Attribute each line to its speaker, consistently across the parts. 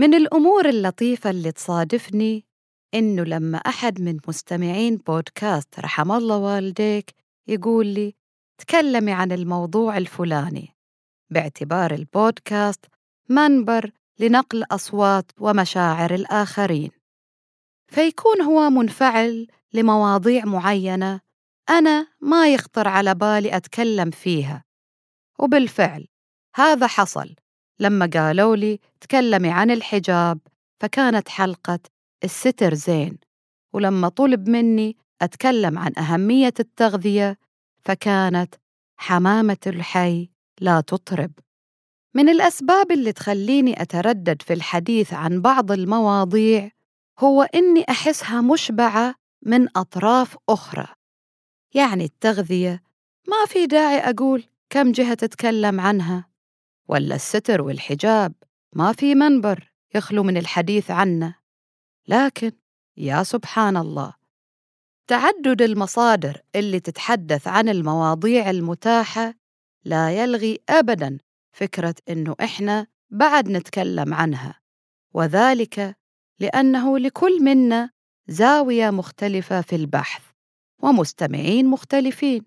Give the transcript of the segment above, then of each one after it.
Speaker 1: من الأمور اللطيفة اللي تصادفني إنه لما أحد من مستمعين بودكاست رحم الله والديك يقول لي تكلمي عن الموضوع الفلاني. باعتبار البودكاست منبر لنقل أصوات ومشاعر الآخرين. فيكون هو منفعل لمواضيع معينة أنا ما يخطر على بالي أتكلم فيها. وبالفعل هذا حصل. لما قالوا لي تكلمي عن الحجاب فكانت حلقة الستر زين ولما طلب مني أتكلم عن أهمية التغذية فكانت حمامة الحي لا تطرب من الأسباب اللي تخليني أتردد في الحديث عن بعض المواضيع هو إني أحسها مشبعة من أطراف أخرى. يعني التغذية ما في داعي أقول كم جهة تتكلم عنها. ولا الستر والحجاب ما في منبر يخلو من الحديث عنه. لكن يا سبحان الله تعدد المصادر اللي تتحدث عن المواضيع المتاحة لا يلغي أبداً فكرة إنه إحنا بعد نتكلم عنها. وذلك لأنه لكل منا زاوية مختلفة في البحث ومستمعين مختلفين.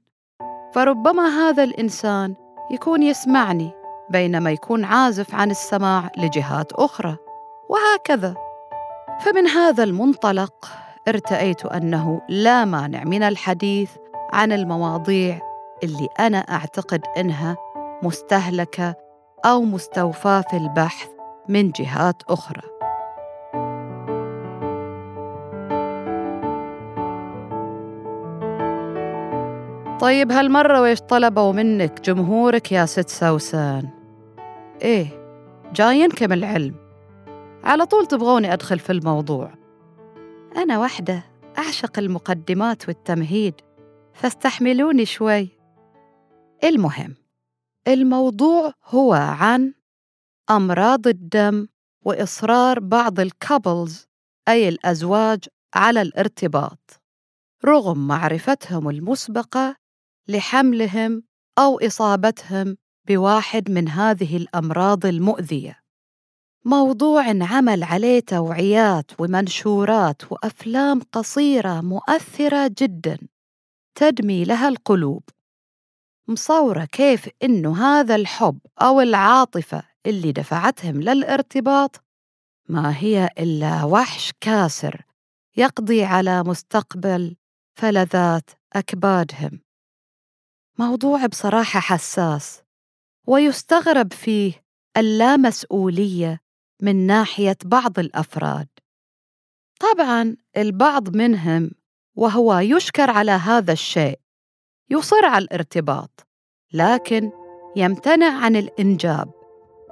Speaker 1: فربما هذا الإنسان يكون يسمعني بينما يكون عازف عن السماع لجهات أخرى. وهكذا. فمن هذا المنطلق ارتأيت أنه لا مانع من الحديث عن المواضيع اللي أنا أعتقد إنها مستهلكة أو مستوفاة في البحث من جهات أخرى. طيب هالمرة ويش طلبوا منك جمهورك يا ست سوسان؟ إيه جاينكم العلم. على طول تبغوني أدخل في الموضوع. أنا وحدة أعشق المقدمات والتمهيد فاستحملوني شوي. المهم الموضوع هو عن أمراض الدم وإصرار بعض الكابلز أي الأزواج على الارتباط رغم معرفتهم المسبقة لحملهم أو إصابتهم بواحد من هذه الأمراض المؤذية. موضوع انعمل عليه توعيات ومنشورات وأفلام قصيرة مؤثرة جدا. تدمي لها القلوب. مصورة كيف إنه هذا الحب أو العاطفة اللي دفعتهم للارتباط ما هي إلا وحش كاسر يقضي على مستقبل فلذات أكبادهم. موضوع بصراحة حساس. ويستغرب فيه اللامسؤولية من ناحية بعض الأفراد. طبعا البعض منهم وهو يشكر على هذا الشيء يصر على الارتباط لكن يمتنع عن الإنجاب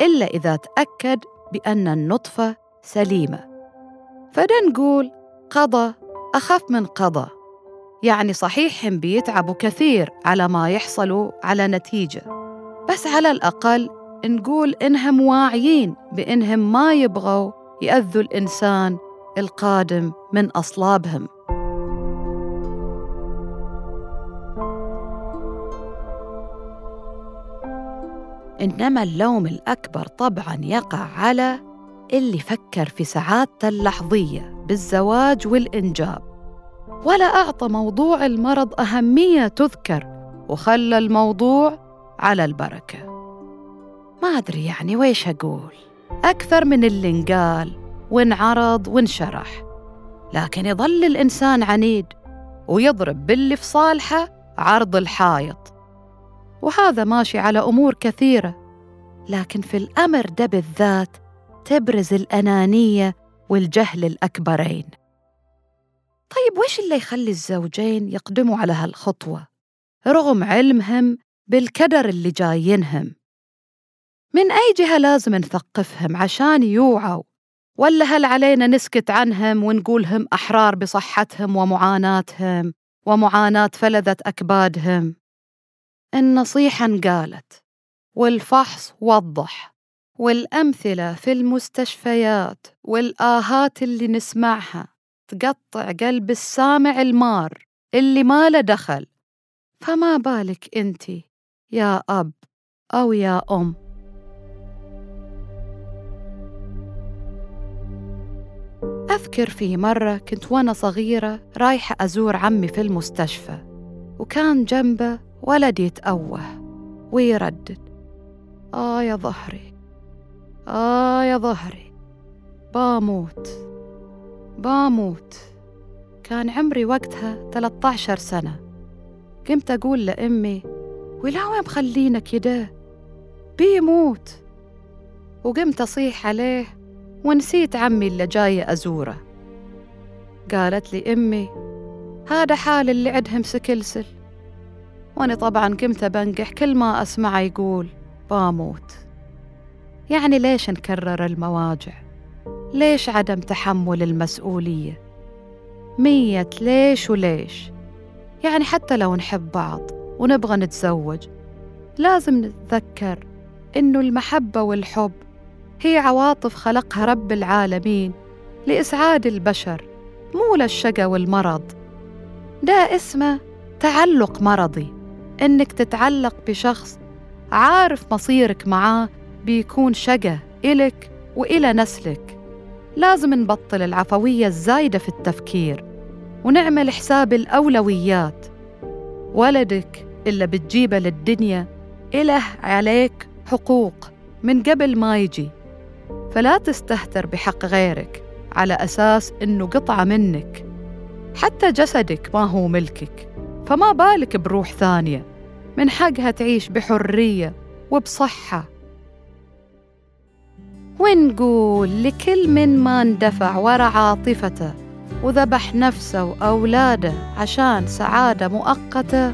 Speaker 1: إلا إذا تأكد بأن النطفة سليمة. فدا نقول قضى أخف من قضى يعني صحيح بيتعبوا كثير على ما يحصلوا على نتيجة. بس على الأقل نقول إنهم واعيين بإنهم ما يبغوا يأذوا الإنسان القادم من أصلابهم. إنما اللوم الأكبر طبعاً يقع على اللي فكر في سعادته اللحظية بالزواج والإنجاب. ولا أعطى موضوع المرض أهمية تذكر وخلى الموضوع على البركة. ما أدري يعني ويش أقول. أكثر من اللي انقال وانعرض وانشرح. لكن يظل الإنسان عنيد ويضرب باللي في صالحه عرض الحائط. وهذا ماشي على أمور كثيرة لكن في الأمر ده بالذات تبرز الأنانية والجهل الأكبرين. طيب وش اللي يخلي الزوجين يقدموا على هالخطوة؟ رغم علمهم بالكدر اللي جايينهم من أي جهة لازم نثقفهم عشان يوعوا؟ ولا هل علينا نسكت عنهم ونقولهم أحرار بصحتهم ومعاناتهم ومعاناة فلذة أكبادهم؟ النصيحة انقالت والفحص وضح والأمثلة في المستشفيات والآهات اللي نسمعها تقطع قلب السامع المار اللي ما له دخل. فما بالك انت يا أب أو يا أم. أذكر في مرة كنت وأنا صغيرة رايحة أزور عمي في المستشفى وكان جنبه ولد يتأوه ويردد. آه يا ظهري آه يا ظهري باموت باموت. كان عمري وقتها 13 سنة. قمت أقول لأمي ولا وين مخلينا كده بيموت. وقمت أصيح عليه ونسيت عمي اللي جاي أزوره. قالت لي أمي هذا حال اللي عندهم سكلسل. وأنا طبعا قمت بنقح كل ما أسمعه يقول باموت. يعني ليش نكرر المواجع؟ ليش عدم تحمل المسؤولية؟ مية ليش وليش؟ يعني حتى لو نحب بعض. ونبغى نتزوج. لازم نتذكر إنه المحبة والحب هي عواطف خلقها رب العالمين لإسعاد البشر مو للشقى والمرض. ده اسمه تعلق مرضي إنك تتعلق بشخص عارف مصيرك معاه بيكون شقى إلك وإلى نسلك. لازم نبطل العفوية الزايدة في التفكير ونعمل حساب الأولويات. ولدك اللي بتجيبه للدنيا إله عليك حقوق من قبل ما يجي. فلا تستهتر بحق غيرك على أساس إنه قطعة منك. حتى جسدك ما هو ملكك فما بالك بروح ثانية. من حقها تعيش بحرية وبصحة. ونقول لكل من ما اندفع ورا عاطفته وذبح نفسه وأولاده عشان سعادة مؤقتة.